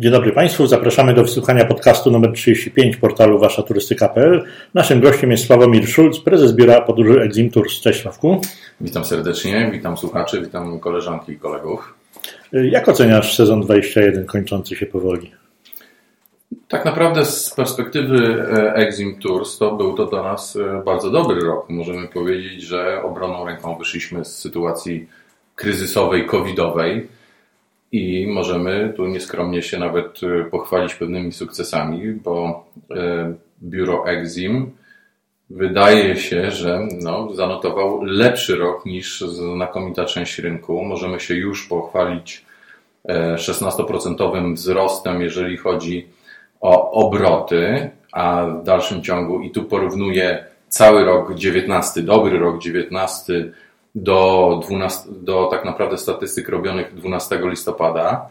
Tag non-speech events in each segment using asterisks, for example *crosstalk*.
Dzień dobry Państwu, zapraszamy do wysłuchania podcastu numer 35 portalu waszaturystyka.pl. Naszym gościem jest Sławomir Szulc, prezes biura podróży Exim Tours. Cześć Sławku. Witam serdecznie, witam słuchaczy, witam koleżanki i kolegów. Jak oceniasz sezon 21 kończący się powoli? Tak naprawdę z perspektywy e, Exim Tours to był to dla nas e, bardzo dobry rok. Możemy powiedzieć, że obronną ręką wyszliśmy z sytuacji kryzysowej, covidowej i możemy tu nieskromnie się nawet e, pochwalić pewnymi sukcesami, bo biuro Exim wydaje się, że no, zanotował lepszy rok niż znakomita część rynku. Możemy się już pochwalić 16% wzrostem, jeżeli chodzi o obroty, a w dalszym ciągu, i tu porównuję cały rok 19, dobry rok 19 do, 12, do tak naprawdę statystyk robionych 12 listopada,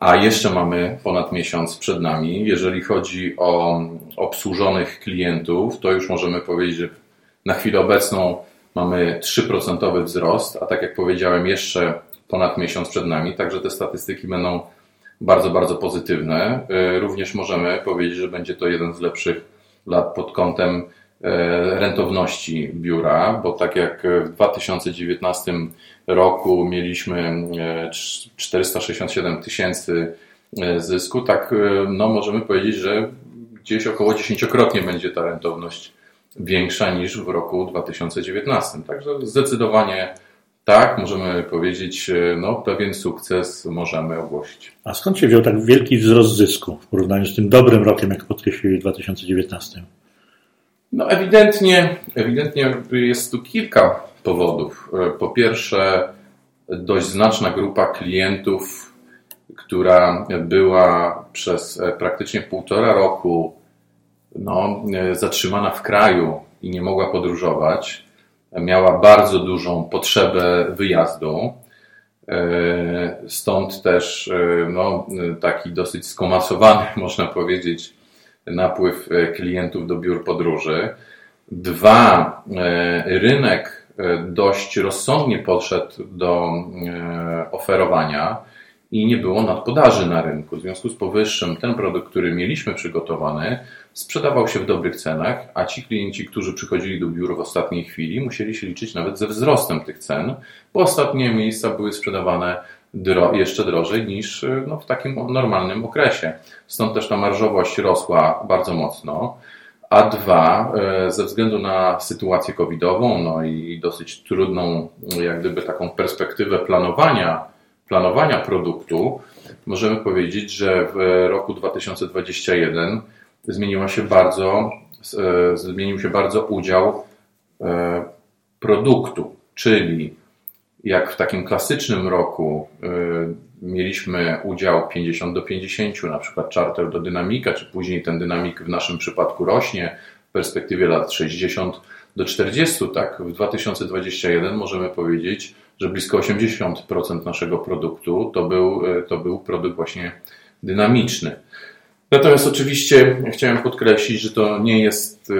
a jeszcze mamy ponad miesiąc przed nami. Jeżeli chodzi o obsłużonych klientów, to już możemy powiedzieć, że na chwilę obecną mamy 3% wzrost, a tak jak powiedziałem, jeszcze ponad miesiąc przed nami, także te statystyki będą bardzo, bardzo pozytywne. E, również możemy powiedzieć, że będzie to jeden z lepszych lat pod kątem rentowności biura, bo tak jak w 2019 roku mieliśmy 467 e, tysięcy zysku, tak no możemy powiedzieć, że gdzieś około dziesięciokrotnie będzie ta rentowność większa niż w roku 2019. Także zdecydowanie tak, możemy powiedzieć, e, no pewien sukces możemy ogłosić. A skąd się wziął tak wielki wzrost zysku w porównaniu z tym dobrym rokiem, jak w 2019? No ewidentnie, ewidentnie jest tu kilka powodów. E, po pierwsze, dość znaczna grupa klientów, która była przez e, praktycznie półtora roku no, zatrzymana w kraju i nie mogła podróżować, miała bardzo dużą potrzebę wyjazdu. E, stąd też e, no, taki dosyć skomasowany, *laughs* można powiedzieć, napływ e, klientów do biur podróży. Dwa, rynek dość rozsądnie podszedł do oferowania i nie było nadpodaży na rynku. W związku z powyższym ten produkt, który mieliśmy przygotowany, sprzedawał się w dobrych cenach, a ci klienci, którzy przychodzili do biur w ostatniej chwili, musieli się liczyć nawet ze wzrostem tych cen, bo ostatnie miejsca były sprzedawane dro jeszcze drożej niż no, w takim normalnym okresie. Stąd też ta marżowość rosła bardzo mocno. A dwa, e, ze względu na sytuację covidową, no i dosyć trudną, jak gdyby taką perspektywę planowania, planowania produktu, możemy powiedzieć, że w roku 2021 zmieniła się bardzo, e, zmienił się bardzo udział produktu, czyli jak w takim klasycznym roku e, mieliśmy udział 50 do 50, na przykład charter do dynamika, czy później ten dynamik w naszym przypadku rośnie w perspektywie lat 60 do 40, tak w 2021 możemy powiedzieć, że blisko 80% naszego produktu to był, to był produkt właśnie dynamiczny. Natomiast oczywiście chciałem podkreślić, że to nie jest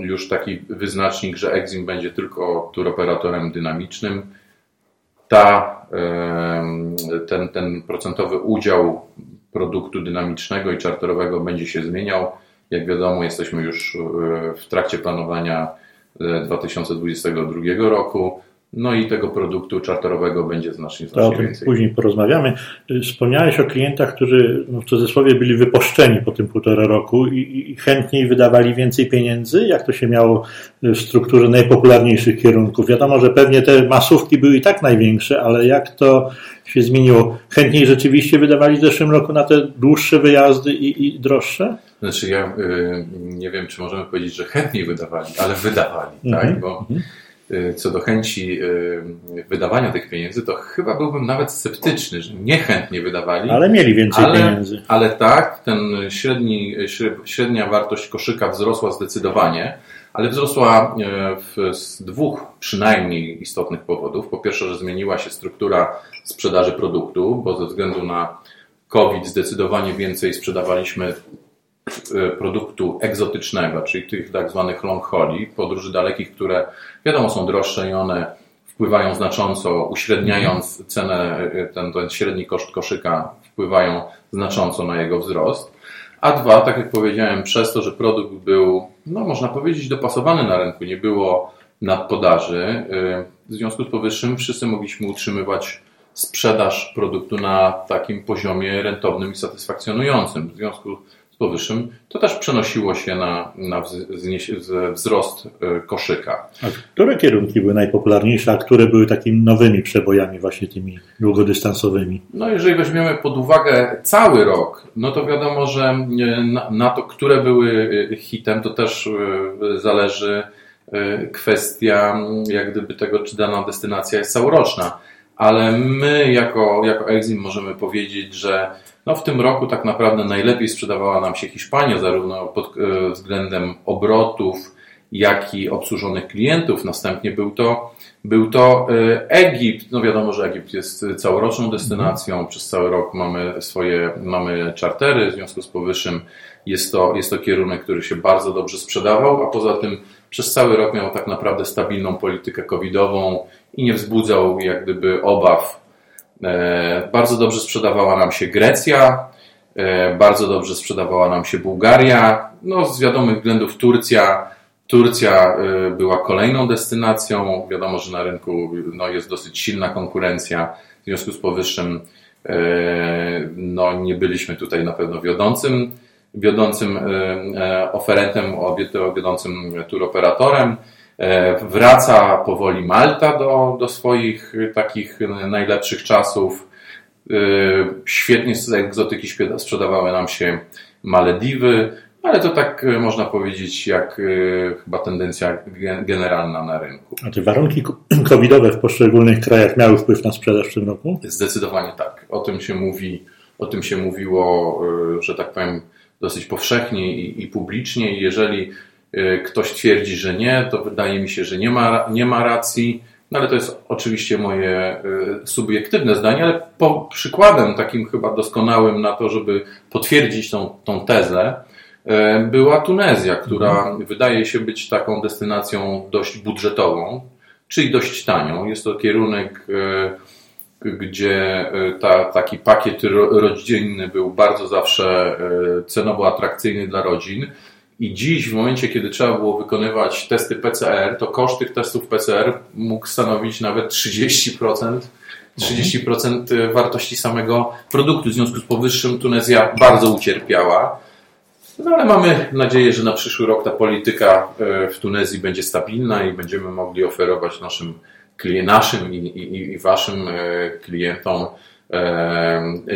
już taki wyznacznik, że Exim będzie tylko turoperatorem dynamicznym. Ta, ten, ten procentowy udział produktu dynamicznego i czarterowego będzie się zmieniał. Jak wiadomo, jesteśmy już e, w trakcie planowania 2022 e, roku. No i tego produktu czarterowego będzie znacznie, znacznie to o tym więcej. Później porozmawiamy. Wspomniałeś o klientach, którzy no, w cudzysłowie byli wyposzczeni po tym półtora roku i, i chętniej wydawali więcej pieniędzy. Jak to się miało w strukturze najpopularniejszych kierunków? Wiadomo, że pewnie te masówki były i tak największe, ale jak to się zmieniło? Chętniej rzeczywiście wydawali w zeszłym roku na te dłuższe wyjazdy i, i droższe? Znaczy ja y, nie wiem, czy możemy powiedzieć, że chętniej wydawali, ale wydawali, tak? mhm. tak? Bo mhm. Co do chęci y, wydawania tych pieniędzy, to chyba byłbym nawet sceptyczny, że niechętnie wydawali. Ale mieli więcej ale, pieniędzy. Ale tak, ten średni, średnia wartość koszyka wzrosła zdecydowanie, ale wzrosła y, z dwóch przynajmniej istotnych powodów. Po pierwsze, że zmieniła się struktura sprzedaży produktu, bo ze względu na COVID zdecydowanie więcej sprzedawaliśmy E, produktu egzotycznego, czyli tych tak zwanych long holi, podróży dalekich, które wiadomo są droższe i one wpływają znacząco, uśredniając cenę, e, ten, ten średni koszt koszyka wpływają znacząco na jego wzrost. A dwa, tak jak powiedziałem, przez to, że produkt był, no można powiedzieć, dopasowany na rynku, nie było nadpodaży, y, w związku z powyższym wszyscy mogliśmy utrzymywać sprzedaż produktu na takim poziomie rentownym i satysfakcjonującym. W związku z powyższym to też przenosiło się na, na wzrost e, koszyka. A które kierunki były najpopularniejsze, a które były takimi nowymi przebojami, właśnie tymi długodystansowymi? No, jeżeli weźmiemy pod uwagę cały rok, no to wiadomo, że e, na, na to, które były e, hitem, to też zależy kwestia jak gdyby tego, czy dana destynacja jest całoroczna ale my jako, jako Exim możemy powiedzieć, że no w tym roku tak naprawdę najlepiej sprzedawała nam się Hiszpania, zarówno pod e, względem obrotów, jak i obsłużonych klientów. Następnie był to, był to e, Egipt. No wiadomo, że Egipt jest całoroczną destynacją. Mhm. Przez cały rok mamy swoje, mamy czartery, w związku z powyższym jest to, jest to kierunek, który się bardzo dobrze sprzedawał, a poza tym przez cały rok miał tak naprawdę stabilną politykę covidową i nie wzbudzał jak gdyby obaw. E, bardzo dobrze sprzedawała nam się Grecja, e, bardzo dobrze sprzedawała nam się Bułgaria, no z wiadomych względów Turcja. Turcja e, była kolejną destynacją. Wiadomo, że na rynku no, jest dosyć silna konkurencja. W związku z powyższym no, nie byliśmy tutaj na pewno wiodącym, wiodącym oferentem, wiodącym turoperatorem. E, wraca powoli Malta do, do swoich takich najlepszych czasów. E, świetnie z egzotyki sprzedawały nam się Malediwy, ale to tak e, można powiedzieć, jak chyba tendencja generalna na rynku. A te warunki *clears throat* covidowe w poszczególnych krajach miały wpływ na sprzedaż w tym roku? Zdecydowanie tak. O tym się mówi, o tym się mówiło, że tak powiem, dosyć powszechnie i, i publicznie. Jeżeli ktoś twierdzi, że nie, to wydaje mi się, że nie ma, nie ma racji. No ale to jest oczywiście moje y, subiektywne zdanie, ale po, przykładem takim chyba doskonałym na to, żeby potwierdzić tą, tą tezę, y, była Tunezja, która mhm. wydaje się być taką destynacją dość budżetową, czyli dość tanią. Jest to kierunek, gdzie ta, taki pakiet rodzinny był bardzo zawsze cenowo atrakcyjny dla rodzin. I dziś, w momencie, kiedy trzeba było wykonywać testy PCR, to koszt tych testów PCR mógł stanowić nawet 30%, 30% wartości samego produktu. W związku z powyższym Tunezja bardzo ucierpiała. No ale mamy nadzieję, że na przyszły rok ta polityka e, w Tunezji będzie stabilna i będziemy mogli oferować naszym, naszym i, i, i waszym e, klientom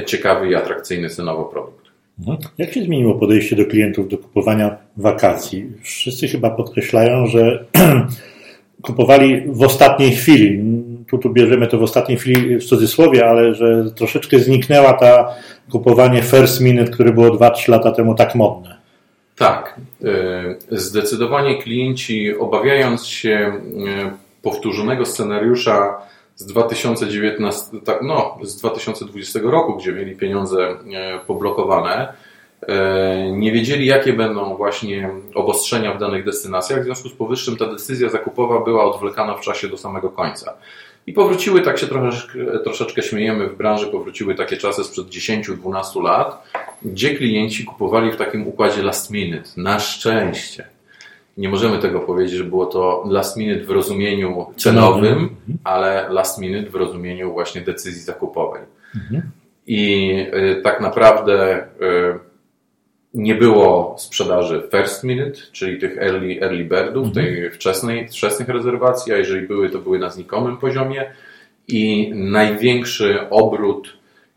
ciekawy i atrakcyjny cenowo produkt. Mhm. Jak się zmieniło podejście do klientów do kupowania wakacji? Wszyscy chyba podkreślają, że *clears throat* kupowali w ostatniej chwili. Tu, tu bierzemy to w ostatniej chwili w cudzysłowie, ale że troszeczkę zniknęła ta kupowanie first minute, które było 2-3 lata temu tak modne. Tak. E, zdecydowanie klienci, obawiając się e, powtórzonego scenariusza z 2019, tak, no, z 2020 roku, gdzie mieli pieniądze e, poblokowane, e, nie wiedzieli, jakie będą właśnie obostrzenia w danych destynacjach. W związku z powyższym ta decyzja zakupowa była odwlekana w czasie do samego końca. I powróciły, tak się troszeczkę, troszeczkę śmiejemy w branży, powróciły takie czasy sprzed 10-12 lat, gdzie klienci kupowali w takim układzie last minute. Na szczęście nie możemy tego powiedzieć, że było to last minute w rozumieniu cenowym, mhm. ale last minute w rozumieniu właśnie decyzji zakupowej. Mhm. I y, tak naprawdę y, nie było sprzedaży first minute, czyli tych early, early birdów, mhm. tej wczesnej, wczesnych rezerwacji, a jeżeli były, to były na znikomym poziomie i największy obrót,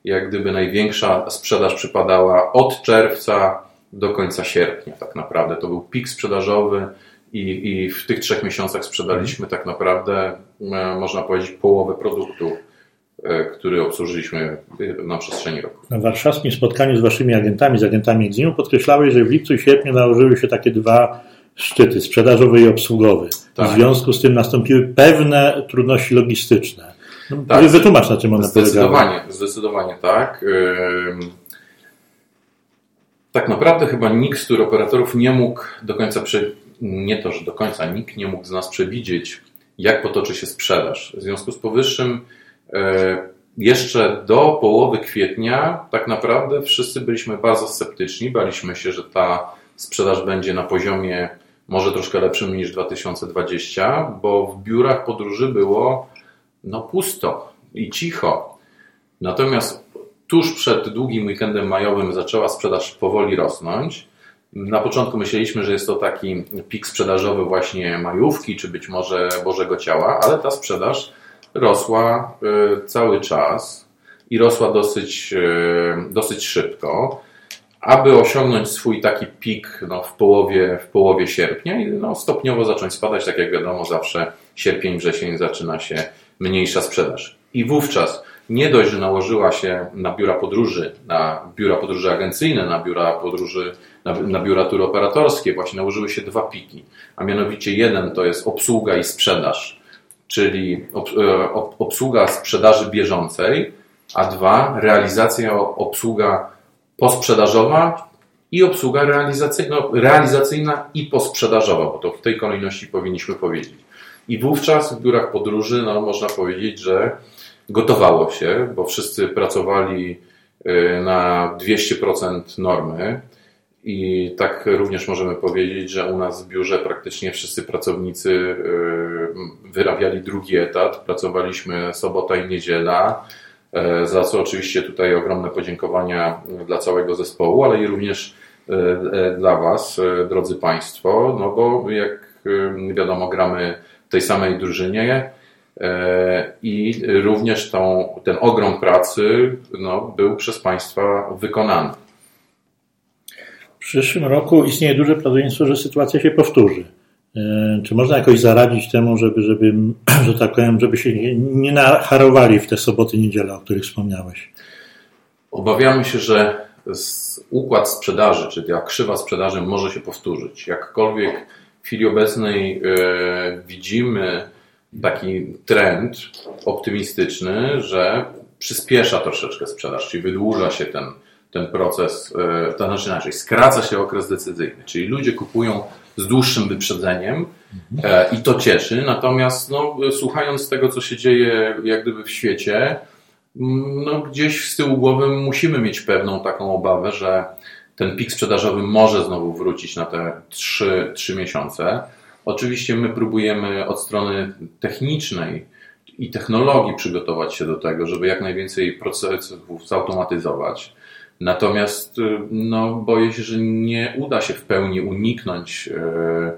jak gdyby największa sprzedaż przypadała od czerwca do końca sierpnia tak naprawdę. To był pik sprzedażowy i, i w tych trzech miesiącach sprzedaliśmy tak naprawdę, e, można powiedzieć, połowę produktu, e, który obsłużyliśmy na przestrzeni roku. Na warszawskim spotkaniu z waszymi agentami, z agentami Eximu podkreślałeś, że w lipcu i sierpniu nałożyły się takie dwa szczyty, sprzedażowy i obsługowy. Tak. W związku z tym nastąpiły pewne trudności logistyczne. No, tak. Wytłumacz na czym one zdecydowanie, polegały. Zdecydowanie tak. Tak naprawdę chyba nikt z operatorów nie mógł do końca, prze... nie to, że do końca, nikt nie mógł z nas przewidzieć, jak potoczy się sprzedaż. W związku z powyższym e, jeszcze do połowy kwietnia tak naprawdę wszyscy byliśmy bardzo sceptyczni. Baliśmy się, że ta sprzedaż będzie na poziomie może troszkę lepszym niż 2020, bo w biurach podróży było no pusto i cicho. Natomiast tuż przed długim weekendem majowym zaczęła sprzedaż powoli rosnąć. Na początku myśleliśmy, że jest to taki pik sprzedażowy właśnie majówki, czy być może Bożego Ciała, ale ta sprzedaż rosła e, cały czas i rosła dosyć, e, dosyć szybko, aby osiągnąć swój taki pik no, w, połowie, w połowie sierpnia i no, stopniowo zacząć spadać. Tak jak wiadomo, zawsze sierpień, wrzesień zaczyna się mniejsza sprzedaż. I wówczas nie dość, że nałożyła się na biura podróży, na biura podróży agencyjne, na biura podróży, na, na biura turoperatorskie, właśnie nałożyły się dwa piki. A mianowicie jeden to jest obsługa i sprzedaż, czyli e, obsługa sprzedaży bieżącej, a dwa realizacja, obsługa posprzedażowa i obsługa realizacyjna, no, realizacyjna i posprzedażowa, bo to w tej kolejności powinniśmy powiedzieć. I wówczas w biurach podróży, no, można powiedzieć, że gotowało się, bo wszyscy pracowali y, na 200% normy. I tak również możemy powiedzieć, że u nas w biurze praktycznie wszyscy pracownicy y, wyrabiali drugi etat. Pracowaliśmy sobota i niedziela, y, za co oczywiście tutaj ogromne podziękowania dla całego zespołu, ale i również dla Was, drodzy Państwo, no bo jak wiadomo, gramy w tej samej drużynie i również tą, ten ogrom pracy no, był przez Państwa wykonany. W przyszłym roku istnieje duże prawdopodobieństwo, że sytuacja się powtórzy. E, czy można jakoś zaradzić temu, żeby, żeby *clears throat* że tak powiem, żeby się nie, nacharowali w te soboty, niedziele, o których wspomniałeś? Obawiamy się, że układ sprzedaży, czyli ta krzywa sprzedaży może się powtórzyć. Jakkolwiek w chwili obecnej e, widzimy taki trend optymistyczny, że przyspiesza troszeczkę sprzedaż, czyli wydłuża się ten, ten proces, e, to znaczy inaczej, skraca się okres decyzyjny, czyli ludzie kupują z dłuższym wyprzedzeniem e, i to cieszy, natomiast no, słuchając tego, co się dzieje jak gdyby w świecie, no, gdzieś z tyłu głowy musimy mieć pewną taką obawę, że ten pik sprzedażowy może znowu wrócić na te 3, 3 miesiące. Oczywiście my próbujemy od strony technicznej i technologii przygotować się do tego, żeby jak najwięcej procesów zautomatyzować. Natomiast no, boję się, że nie uda się w pełni uniknąć e,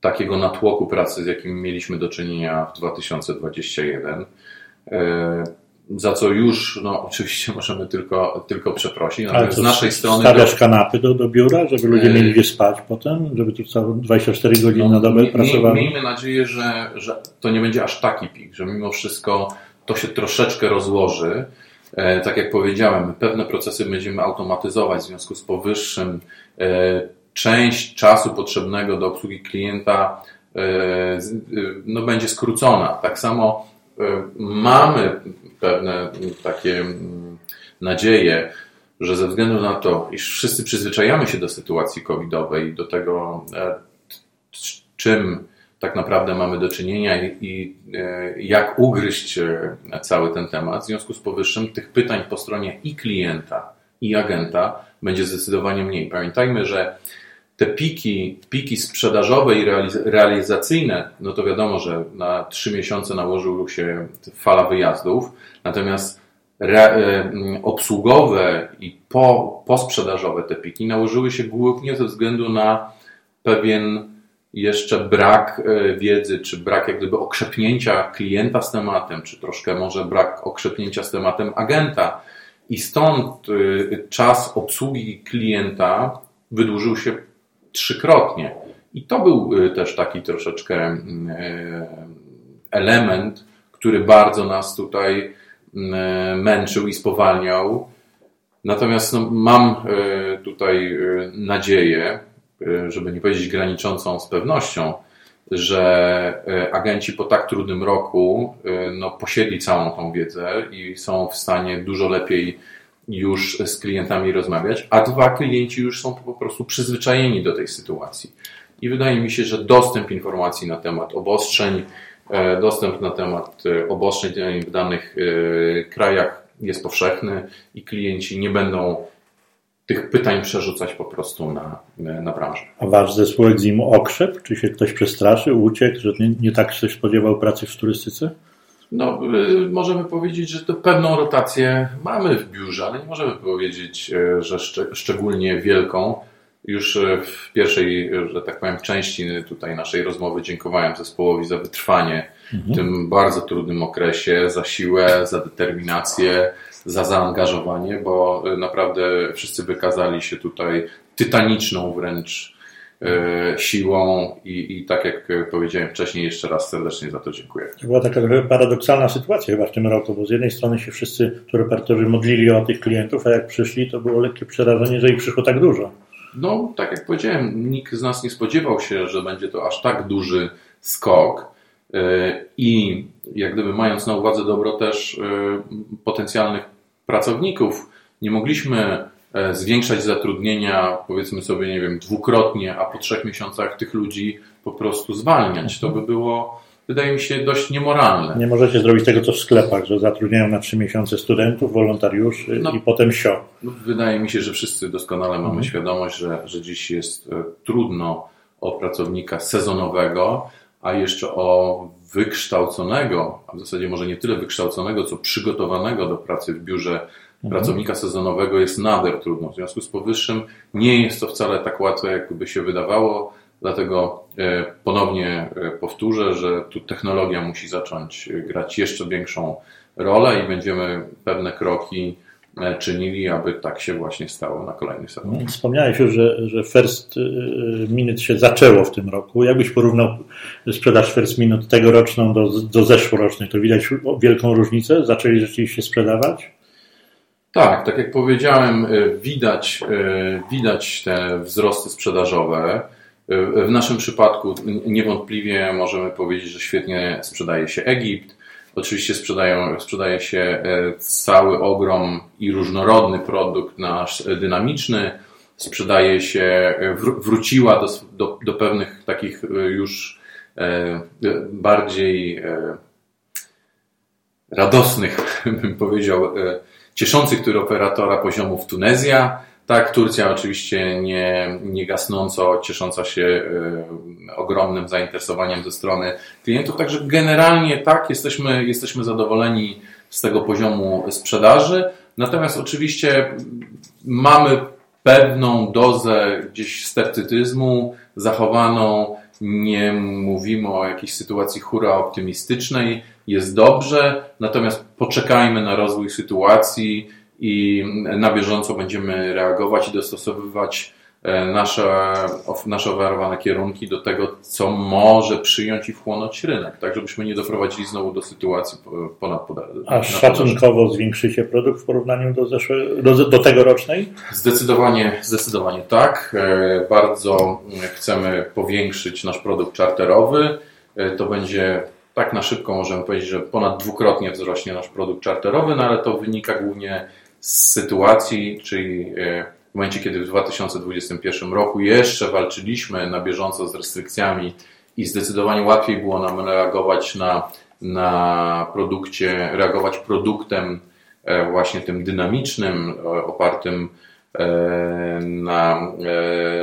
takiego natłoku pracy, z jakim mieliśmy do czynienia w 2021. E, za co już, no *laughs* oczywiście możemy tylko, tylko przeprosić. Ale z naszej strony. Stawiasz do... kanapy do, do biura, żeby ludzie mieli gdzie spać potem, żeby tu całe 24 godziny no, na dobę pracowali? Miejmy nadzieję, że, że to nie będzie aż taki pik, że mimo wszystko to się troszeczkę rozłoży. E, tak jak powiedziałem, pewne procesy będziemy automatyzować w związku z powyższym. E, część czasu potrzebnego do obsługi klienta e, no, będzie skrócona. Tak samo e, mamy pewne takie mm, nadzieje, że ze względu na to, iż wszyscy przyzwyczajamy się do sytuacji covidowej, do tego, e, czym tak naprawdę mamy do czynienia i, e, jak ugryźć e, cały ten temat. W związku z powyższym tych pytań po stronie i klienta, i agenta będzie zdecydowanie mniej. Pamiętajmy, że te piki, piki sprzedażowe i realizacyjne, no to wiadomo, że na trzy miesiące nałożył się fala wyjazdów, natomiast re, e, obsługowe i po, posprzedażowe te piki nałożyły się głównie ze względu na pewien jeszcze brak e, wiedzy, czy brak jak gdyby okrzepnięcia klienta z tematem, czy troszkę może brak okrzepnięcia z tematem agenta. I stąd e, czas obsługi klienta wydłużył się trzykrotnie. I to był y, też taki troszeczkę mm, e, element, który bardzo nas tutaj mm, e, męczył i spowalniał. Natomiast no, mam e, tutaj nadzieję, żeby nie powiedzieć graniczącą z pewnością, że agenci po tak trudnym roku no, posiedli całą tą wiedzę i są w stanie dużo lepiej już z klientami rozmawiać, a dwa klienci już są po prostu przyzwyczajeni do tej sytuacji. I wydaje mi się, że dostęp informacji na temat obostrzeń dostęp na temat obostrzeń w danych krajach jest powszechny i klienci nie będą tych pytań przerzucać po prostu na, na branżę. A wasz zespół Eximu okrzep? Czy się ktoś przestraszył, uciekł, że nie, nie tak się spodziewał pracy w turystyce? No, y, możemy powiedzieć, że to pewną rotację mamy w biurze, ale nie możemy powiedzieć, y, że szcz szczególnie wielką. Już y, w pierwszej, że tak powiem, części tutaj naszej rozmowy dziękowałem zespołowi za wytrwanie mhm. w tym bardzo trudnym okresie, za siłę, za determinację, za zaangażowanie, bo naprawdę wszyscy wykazali się tutaj tytaniczną wręcz siłą i, i tak jak powiedziałem wcześniej, jeszcze raz serdecznie za to dziękuję. To była taka paradoksalna sytuacja chyba w tym roku, bo z jednej strony się wszyscy reporterzy modlili o tych klientów, a jak przyszli, to było lekkie przerażenie, że ich przyszło tak dużo. No, tak jak powiedziałem, nikt z nas nie spodziewał się, że będzie to aż tak duży skok. E, I jak gdyby mając na uwadze dobro też e, potencjalnych pracowników, nie mogliśmy E, zwiększać zatrudnienia, powiedzmy sobie, nie wiem, dwukrotnie, a po trzech miesiącach tych ludzi po prostu zwalniać. To by było, wydaje mi się, dość niemoralne. Nie możecie zrobić tego, co w sklepach, że zatrudniają na trzy miesiące studentów, wolontariuszy no, i potem sio. No, wydaje mi się, że wszyscy doskonale mamy mhm. świadomość, że, że dziś jest e, trudno o pracownika sezonowego, a jeszcze o wykształconego, a w zasadzie może nie tyle wykształconego, co przygotowanego do pracy w biurze. Pracownika sezonowego jest nader trudno. W związku z powyższym nie jest to wcale tak łatwe, jakby się wydawało. Dlatego e, ponownie e, powtórzę, że tu technologia musi zacząć e, grać jeszcze większą rolę i będziemy pewne kroki czynili, aby tak się właśnie stało na kolejny sezon. Mhm. Wspomniałeś już, że, że First Minute się zaczęło w tym roku. Jakbyś porównał sprzedaż First Minute tegoroczną do, do zeszłorocznej, to widać wielką różnicę? Zaczęli rzeczywiście sprzedawać? Tak, tak jak powiedziałem, y, widać, y, widać te wzrosty sprzedażowe. Y, w naszym przypadku niewątpliwie możemy powiedzieć, że świetnie sprzedaje się Egipt. Oczywiście sprzedają, sprzedaje się cały ogrom i różnorodny produkt nasz dynamiczny. Sprzedaje się, wróciła do, do, do pewnych takich już bardziej radosnych, *laughs* bym powiedział, cieszących który operatora poziomów Tunezja. Tak, Turcja oczywiście nie, nie gasnąco ciesząca się y, ogromnym zainteresowaniem ze strony klientów. Także generalnie tak, jesteśmy, jesteśmy zadowoleni z tego poziomu sprzedaży. Natomiast oczywiście mamy pewną dozę gdzieś sceptycyzmu zachowaną. Nie mówimy o jakiejś sytuacji hura optymistycznej jest dobrze, natomiast poczekajmy na rozwój sytuacji i na bieżąco będziemy reagować i dostosowywać e, nasze, nasze oferowane kierunki do tego, co może przyjąć i wchłonąć rynek, tak żebyśmy nie doprowadzili znowu do sytuacji ponad A szacunkowo zwiększycie produkt w porównaniu do, zeszłe, do, do tegorocznej? Zdecydowanie, zdecydowanie tak. E, bardzo chcemy powiększyć nasz produkt czarterowy. E, to będzie tak na szybko możemy powiedzieć, że ponad dwukrotnie wzrośnie nasz produkt czarterowy, no ale to wynika głównie z sytuacji, czyli e, w momencie, kiedy w 2021 roku jeszcze walczyliśmy na bieżąco z restrykcjami i zdecydowanie łatwiej było nam reagować na, na produkcie, reagować produktem e, właśnie tym dynamicznym, e, opartym na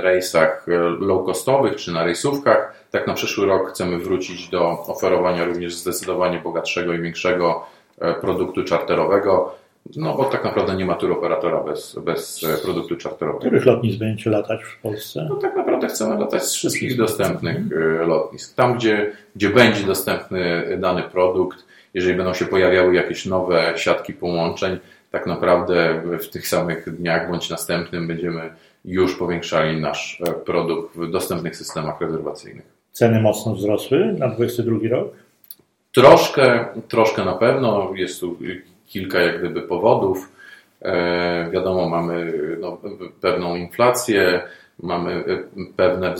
rejsach low-costowych czy na rejsówkach, tak na przyszły rok chcemy wrócić do oferowania również zdecydowanie bogatszego i większego e, produktu czarterowego. No bo tak naprawdę nie ma operatora bez, bez e, produktu czarterowego. Których lotnisk będziecie latać w Polsce? No tak naprawdę chcemy latać z wszystkich dostępnych e, lotnisk. Tam, gdzie, gdzie będzie dostępny dany produkt, jeżeli będą się pojawiały jakieś nowe siatki połączeń, tak naprawdę w tych samych dniach bądź następnym będziemy już powiększali nasz produkt w dostępnych systemach rezerwacyjnych. Ceny mocno wzrosły na 2022 rok? Troszkę, troszkę na pewno. Jest tu kilka jak gdyby powodów. E, wiadomo, mamy no, pewną inflację, mamy e, pewne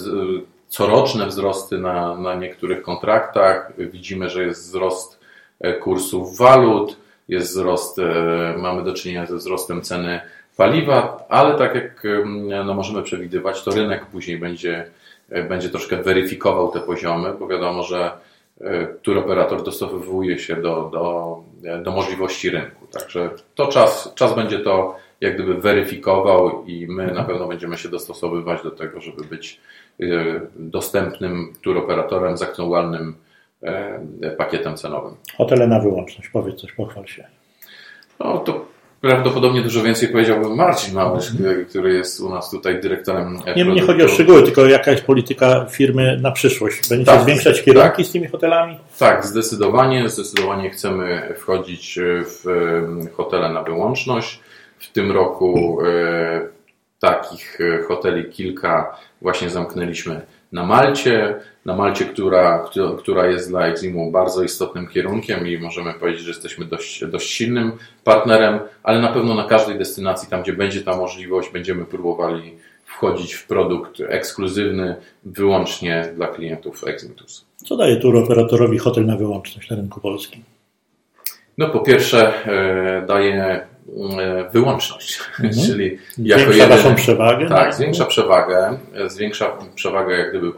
coroczne wzrosty na, na niektórych kontraktach. Widzimy, że jest wzrost e, kursów walut, jest wzrost, mamy do czynienia ze wzrostem ceny paliwa, ale tak jak no, możemy przewidywać, to rynek później będzie E, będzie troszkę weryfikował te poziomy, bo wiadomo, że tur operator dostosowuje się do, do, do możliwości rynku. Także to czas, czas będzie to jak gdyby weryfikował i my na pewno będziemy się dostosowywać do tego, żeby być dostępnym tur operatorem z aktualnym pakietem cenowym. Hotele na wyłączność, powiedz coś, pochwal się. No to prawdopodobnie dużo więcej powiedziałbym Marcin Małysz, mhm. który jest u nas tutaj dyrektorem. Nie, nie chodzi o szczegóły, tylko jaka jest polityka firmy na przyszłość. Będziecie tak, zwiększać kierunki tak, z tymi hotelami? Tak, zdecydowanie. Zdecydowanie chcemy wchodzić w hotele na wyłączność. W tym roku e, takich hoteli kilka właśnie zamknęliśmy na Malcie, na Malcie, która, która jest dla Eximu bardzo istotnym kierunkiem i możemy powiedzieć, że jesteśmy dość, dość silnym partnerem, ale na pewno na każdej destynacji, tam gdzie będzie ta możliwość, będziemy próbowali wchodzić w produkt ekskluzywny wyłącznie dla klientów Eximus. Co daje tur operatorowi hotel na wyłączność na rynku polskim? No po pierwsze e, daje e, wyłączność, mhm. *laughs* czyli jako zwiększa waszą przewagę? Tak, zwiększa przewagę, zwiększa przewagę jak gdyby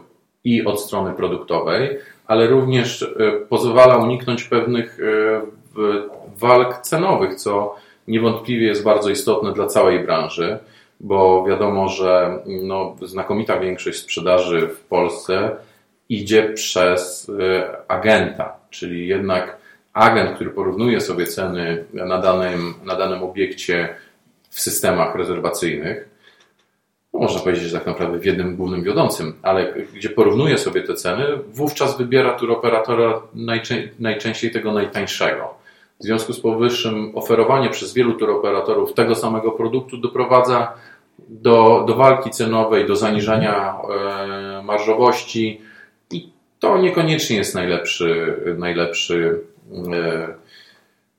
i od strony produktowej, ale również e, pozwala uniknąć pewnych walk cenowych, co niewątpliwie jest bardzo istotne dla całej branży, bo wiadomo, że no, znakomita większość sprzedaży w Polsce idzie przez agenta, czyli jednak agent, który porównuje sobie ceny na danym, na danym obiekcie w systemach rezerwacyjnych, no można powiedzieć, że tak naprawdę w jednym głównym wiodącym, ale gdzie porównuje sobie te ceny, wówczas wybiera turoperatora najczę najczęściej tego najtańszego. W związku z powyższym oferowanie przez wielu turoperatorów tego samego produktu doprowadza do, do walki cenowej, do zaniżania e, marżowości i to niekoniecznie jest najlepszy, najlepszy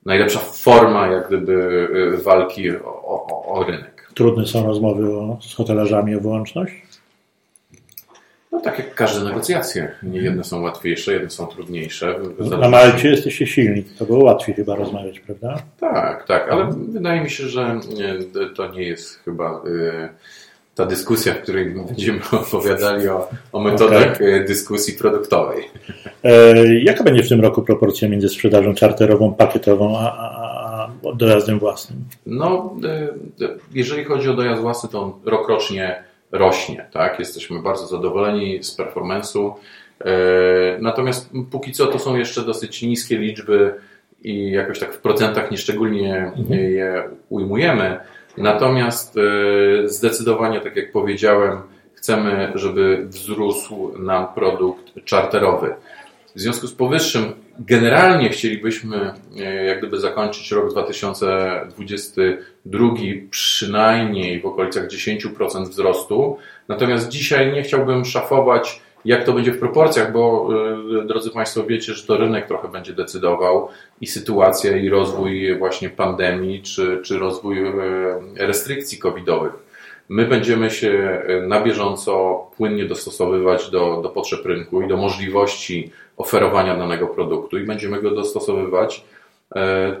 najlepsza forma jak gdyby e, walki o, o, o rynek. Trudne są rozmowy o, z hotelarzami o wyłączność? No tak jak każde negocjacje. Nie jedne są łatwiejsze, jedne są trudniejsze. Na Malcie jesteście silni, to było łatwiej chyba rozmawiać, prawda? Tak, tak, ale wydaje mi się, że to nie jest chyba e, ta dyskusja, w której będziemy *laughs* opowiadali o, o metodach okay. dyskusji produktowej. E, jaka będzie w tym roku proporcja między sprzedażą czarterową, pakietową, a, a, a dojazdem własnym? No, e, jeżeli chodzi o dojazd własny, to on rokrocznie rośnie. Tak? Jesteśmy bardzo zadowoleni z performance'u. E, natomiast póki co to są jeszcze dosyć niskie liczby i jakoś tak w procentach nieszczególnie mhm. je ujmujemy. Natomiast e, zdecydowanie, tak jak powiedziałem, chcemy, żeby wzrósł nam produkt czarterowy. W związku z powyższym, generalnie chcielibyśmy e, jak gdyby zakończyć rok 2022 przynajmniej w okolicach 10% wzrostu. Natomiast dzisiaj nie chciałbym szafować jak to będzie w proporcjach, bo e, drodzy Państwo wiecie, że to rynek trochę będzie decydował i sytuacja i rozwój właśnie pandemii, czy, czy rozwój e, restrykcji covidowych. My będziemy się e, na bieżąco płynnie dostosowywać do, do potrzeb rynku i do możliwości oferowania danego produktu i będziemy go dostosowywać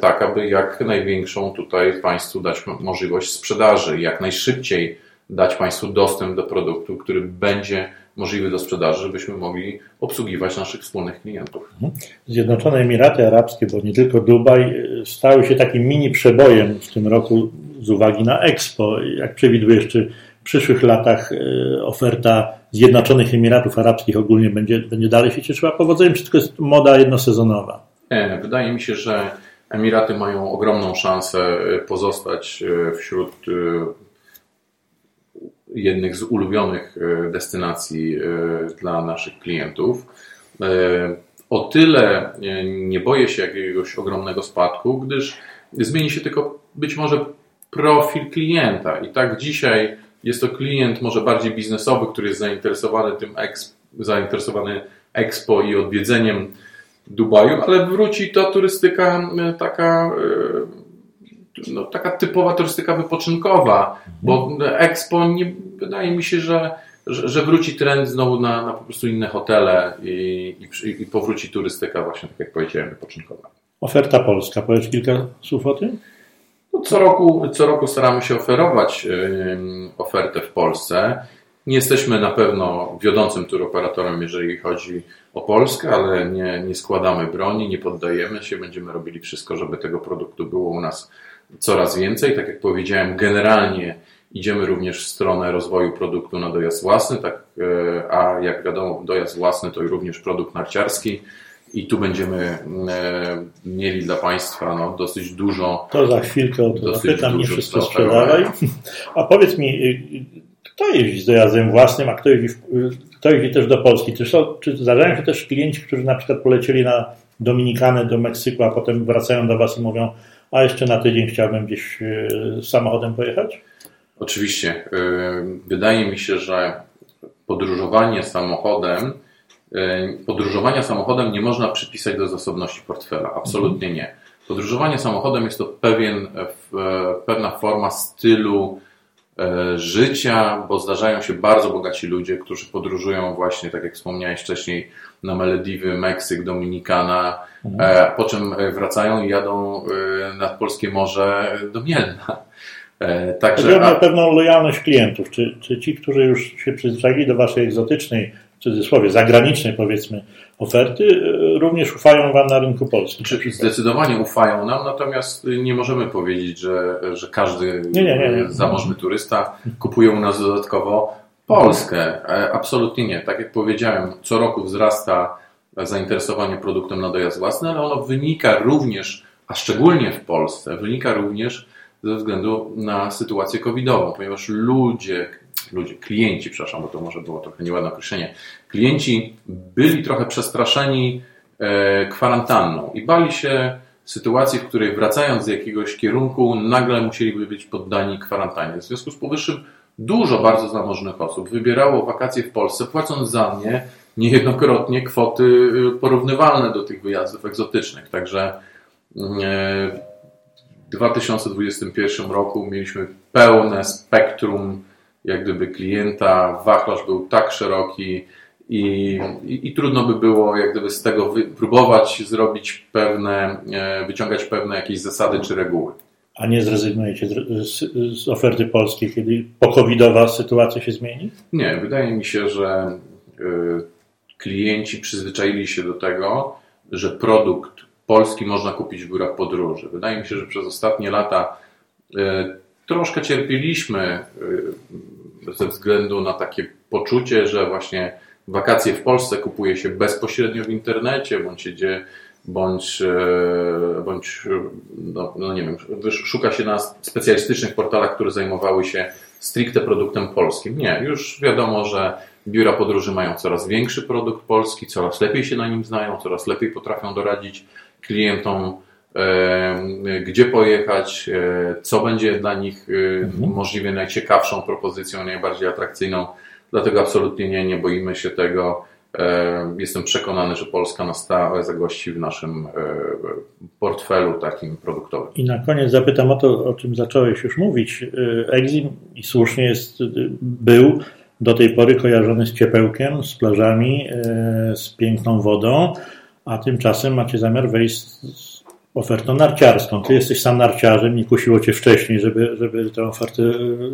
tak, aby jak największą tutaj Państwu dać możliwość sprzedaży jak najszybciej dać Państwu dostęp do produktu, który będzie możliwy do sprzedaży, żebyśmy mogli obsługiwać naszych wspólnych klientów. Mhm. Zjednoczone Emiraty Arabskie, bo nie tylko Dubaj, stały się takim mini przebojem w tym roku z uwagi na Expo. Jak przewidujesz, czy w przyszłych latach e, oferta Zjednoczonych Emiratów Arabskich ogólnie będzie, będzie dalej się cieszyła powodzeniem, czy tylko jest moda jednosezonowa? Nie, wydaje mi się, że Emiraty mają ogromną szansę e, pozostać e, wśród jednych z ulubionych e, destynacji e, dla naszych klientów. E, o tyle nie boję się jakiegoś ogromnego spadku, gdyż zmieni się tylko być może profil klienta. I tak dzisiaj jest to klient może bardziej biznesowy, który jest zainteresowany tym zainteresowany Expo i odwiedzeniem Dubaju, ale wróci ta turystyka taka no, taka typowa turystyka wypoczynkowa, bo Expo nie, wydaje mi się, że, że, że wróci trend znowu na, na po prostu inne hotele i, i, i powróci turystyka właśnie, tak jak powiedziałem, wypoczynkowa. Oferta polska, powiedz kilka słów o tym? No, co, roku, co roku staramy się oferować ofertę w Polsce Nie jesteśmy na pewno wiodącym turoperatorem, jeżeli chodzi o Polskę, ale nie, nie składamy broni, nie poddajemy się, będziemy robili wszystko, żeby tego produktu było u nas coraz więcej. Tak jak powiedziałem, generalnie idziemy również w stronę rozwoju produktu na dojazd własny, tak, e, a jak wiadomo, dojazd własny to również produkt narciarski i tu będziemy e, mieli dla Państwa no, dosyć dużo. To za chwilkę o to zapytam, nie wszystko sprzedawaj. A powiedz mi, y, kto jeździ z dojazdem własnym, a kto jeździ, kto jeździ też do Polski? Czy, są, czy zdarzają się też klienci, którzy na przykład polecieli na Dominikanę, do Meksyku, a potem wracają do Was i mówią, a jeszcze na tydzień chciałbym gdzieś y, samochodem pojechać? Oczywiście. Y, wydaje mi się, że podróżowanie samochodem E, podróżowania samochodem nie można przypisać do zasobności portfela. Absolutnie nie. Podróżowanie samochodem jest to pewien, e, pewna forma stylu e, życia, bo zdarzają się bardzo bogaci ludzie, którzy podróżują właśnie, tak jak wspomniałeś wcześniej, na Malediwy, Meksyk, Dominikana, mhm. po czym wracają i jadą nad polskie morze do Mielna. Także na pewną lojalność klientów. Czy, czy ci, którzy już się przyzwyczaili do waszej egzotycznej w cudzysłowie, zagranicznej powiedzmy oferty, e, również ufają Wam na rynku polskim. Zdecydowanie ufają nam, natomiast nie możemy powiedzieć, że, że każdy nie, nie, nie, zamożny turysta kupuje u nas dodatkowo Polskę. E, absolutnie nie. Tak jak powiedziałem, co roku wzrasta zainteresowanie produktem na dojazd własny, ale ono wynika również, a szczególnie w Polsce, wynika również ze względu na sytuację covidową, ponieważ ludzie, ludzie, klienci, przepraszam, bo to może było trochę nieładne określenie, klienci byli trochę przestraszeni e, kwarantanną i bali się sytuacji, w której wracając z jakiegoś kierunku nagle musieliby być poddani kwarantannie. W związku z powyższym dużo bardzo zamożnych osób wybierało wakacje w Polsce, płacąc za nie niejednokrotnie kwoty e, porównywalne do tych wyjazdów egzotycznych. Także e, w 2021 roku mieliśmy pełne spektrum jak gdyby klienta, wachlarz był tak szeroki i, i, i, trudno by było jak gdyby z tego wy, próbować zrobić pewne, e, wyciągać pewne jakieś zasady czy reguły. A nie zrezygnujecie z, z, oferty polskiej, kiedy pokowidowa sytuacja się zmieni? Nie, wydaje mi się, że y, klienci przyzwyczaili się do tego, że produkt polski można kupić w biurach podróży. Wydaje mi się, że przez ostatnie lata y, troszkę cierpieliśmy y, ze względu na takie poczucie, że właśnie wakacje w Polsce kupuje się bezpośrednio w internecie, bądź idzie, bądź, e, bądź no, no nie wiem, szuka się na specjalistycznych portalach, które zajmowały się stricte produktem polskim. Nie, już wiadomo, że biura podróży mają coraz większy produkt polski, coraz lepiej się na nim znają, coraz lepiej potrafią doradzić klientom gdzie pojechać, e, co będzie dla nich e, mhm. możliwie najciekawszą propozycją, najbardziej atrakcyjną. Dlatego absolutnie nie, nie boimy się tego. Jestem przekonany, że Polska na stałe zagości w naszym e, portfelu takim produktowym. I na koniec zapytam o to, o czym zacząłeś już mówić. Exim i słusznie jest, był do tej pory kojarzony z ciepełkiem, z plażami, z piękną wodą, a tymczasem macie zamiar wejść ofertą narciarską. Ty jesteś sam narciarzem, nie kusiło Cię wcześniej, żeby, żeby tę ofertę e,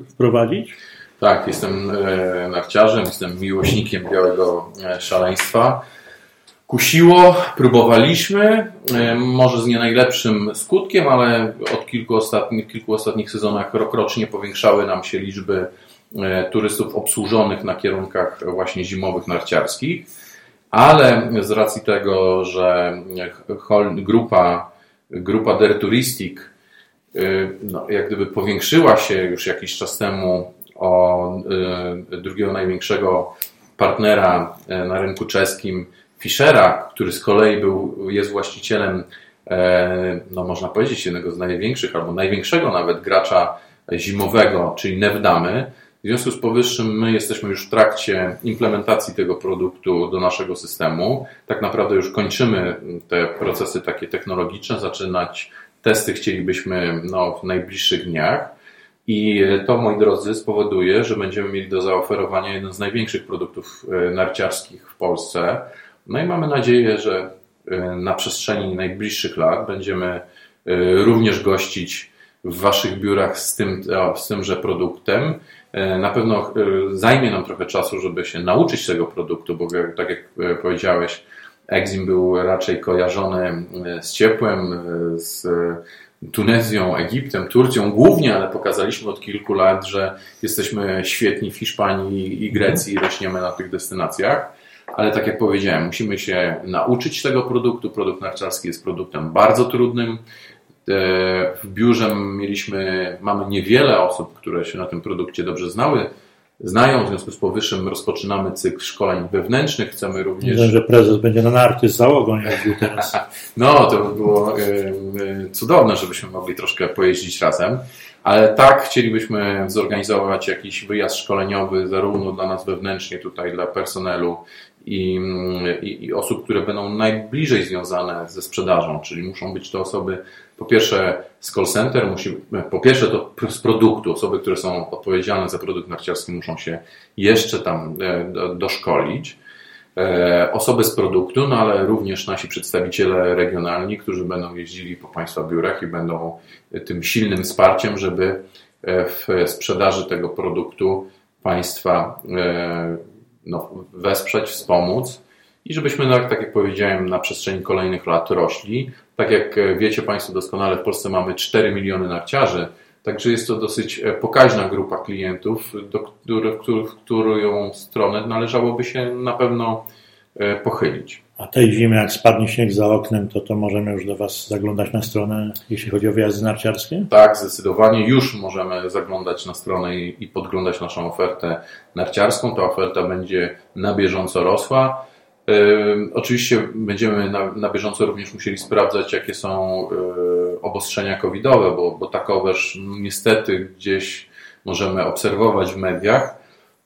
wprowadzić? Tak, jestem e, narciarzem, jestem miłośnikiem białego e, szaleństwa. Kusiło, próbowaliśmy, może z nie najlepszym skutkiem, ale od kilku ostatnich, kilku ostatnich sezonach rokrocznie powiększały nam się liczby turystów obsłużonych na kierunkach właśnie zimowych narciarskich. Ale z racji tego, że grupa grupa Der Touristik no, jak gdyby powiększyła się już jakiś czas temu o y, drugiego największego partnera y, na rynku czeskim, Fischera, który z kolei był, jest właścicielem, no można powiedzieć, jednego z największych albo największego nawet gracza zimowego, czyli Nevdamy. W związku z powyższym my jesteśmy już w trakcie implementacji tego produktu do naszego systemu. Tak naprawdę już kończymy te procesy takie technologiczne, zaczynać testy chcielibyśmy no, w najbliższych dniach. I to, moi drodzy, spowoduje, że będziemy mieli do zaoferowania jeden z największych produktów e, narciarskich w Polsce. No i mamy nadzieję, że e, na przestrzeni najbliższych lat będziemy e, również gościć w Waszych biurach z, tym, z tymże produktem Na pewno zajmie nam trochę czasu, żeby się nauczyć tego produktu, bo tak jak powiedziałeś, Exim był raczej kojarzony z ciepłem, z Tunezją, Egiptem, Turcją głównie, ale pokazaliśmy od kilku lat, że jesteśmy świetni w Hiszpanii i Grecji i rośniemy na tych destynacjach. Ale tak jak powiedziałem, musimy się nauczyć tego produktu. Produkt narciarski jest produktem bardzo trudnym. E, w biurze mieliśmy, mamy niewiele osób, które się na tym produkcie dobrze znały znają. W związku z powyższym rozpoczynamy cykl szkoleń wewnętrznych. Chcemy również. Wiem, że prezes będzie na narty z załogą jeździł teraz. *laughs* no, to by było cudowne, żebyśmy mogli troszkę pojeździć razem. Ale tak, chcielibyśmy zorganizować jakiś wyjazd szkoleniowy, zarówno dla nas wewnętrznie, tutaj dla personelu i, i, i osób, które będą najbliżej związane ze sprzedażą, czyli muszą być to osoby po pierwsze z call center, musi, po pierwsze to z produktu, osoby, które są odpowiedzialne za produkt narciarski muszą się jeszcze tam e, doszkolić. E, osoby z produktu, no ale również nasi przedstawiciele regionalni, którzy będą jeździli po Państwa biurach i będą tym silnym wsparciem, żeby e, w sprzedaży tego produktu Państwa no, wesprzeć, wspomóc i żebyśmy, no, tak jak powiedziałem, na przestrzeni kolejnych lat rośli. Tak jak e, wiecie Państwo doskonale, w Polsce mamy 4 miliony narciarzy, także jest to dosyć e, pokaźna grupa klientów, do których, w którą stronę należałoby się na pewno e, pochylić. A tej zimy, jak spadnie śnieg za oknem, to to możemy już do Was zaglądać na stronę, jeśli chodzi o wyjazdy narciarskie? Tak, zdecydowanie. Już możemy zaglądać na stronę i, i podglądać naszą ofertę narciarską. Ta oferta będzie na bieżąco rosła. Oczywiście będziemy na, na, bieżąco również musieli sprawdzać, jakie są obostrzenia covidowe, bo, bo takoweż niestety gdzieś możemy obserwować w mediach.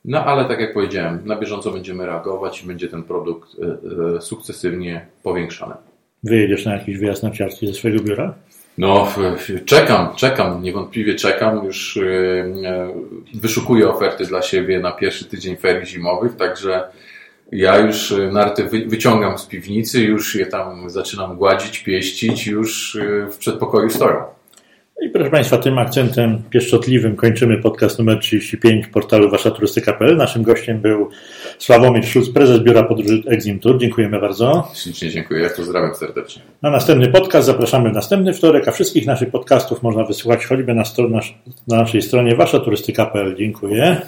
No ale tak jak powiedziałem, na bieżąco będziemy reagować i będzie ten produkt e, e, sukcesywnie powiększany. Wyjedziesz na jakiś wyjazd narciarski ze swojego biura? No, czekam, czekam, niewątpliwie czekam. Już e, wyszukuję oferty dla siebie na pierwszy tydzień ferii zimowych, także ja już narty wyciągam z piwnicy, już je tam zaczynam gładzić, pieścić, już w przedpokoju stoją. I proszę Państwa, tym akcentem pieszczotliwym kończymy podcast numer 35 portalu waszaturystyka.pl. Naszym gościem był Sławomir Szulc, prezes Biura Podróży Exim Tour. Dziękujemy bardzo. Ślicznie dziękuję, pozdrawiam serdecznie. Na następny podcast zapraszamy w następny wtorek, a wszystkich naszych podcastów można wysłuchać choćby na, na naszej stronie waszaturystyka.pl. Dziękuję.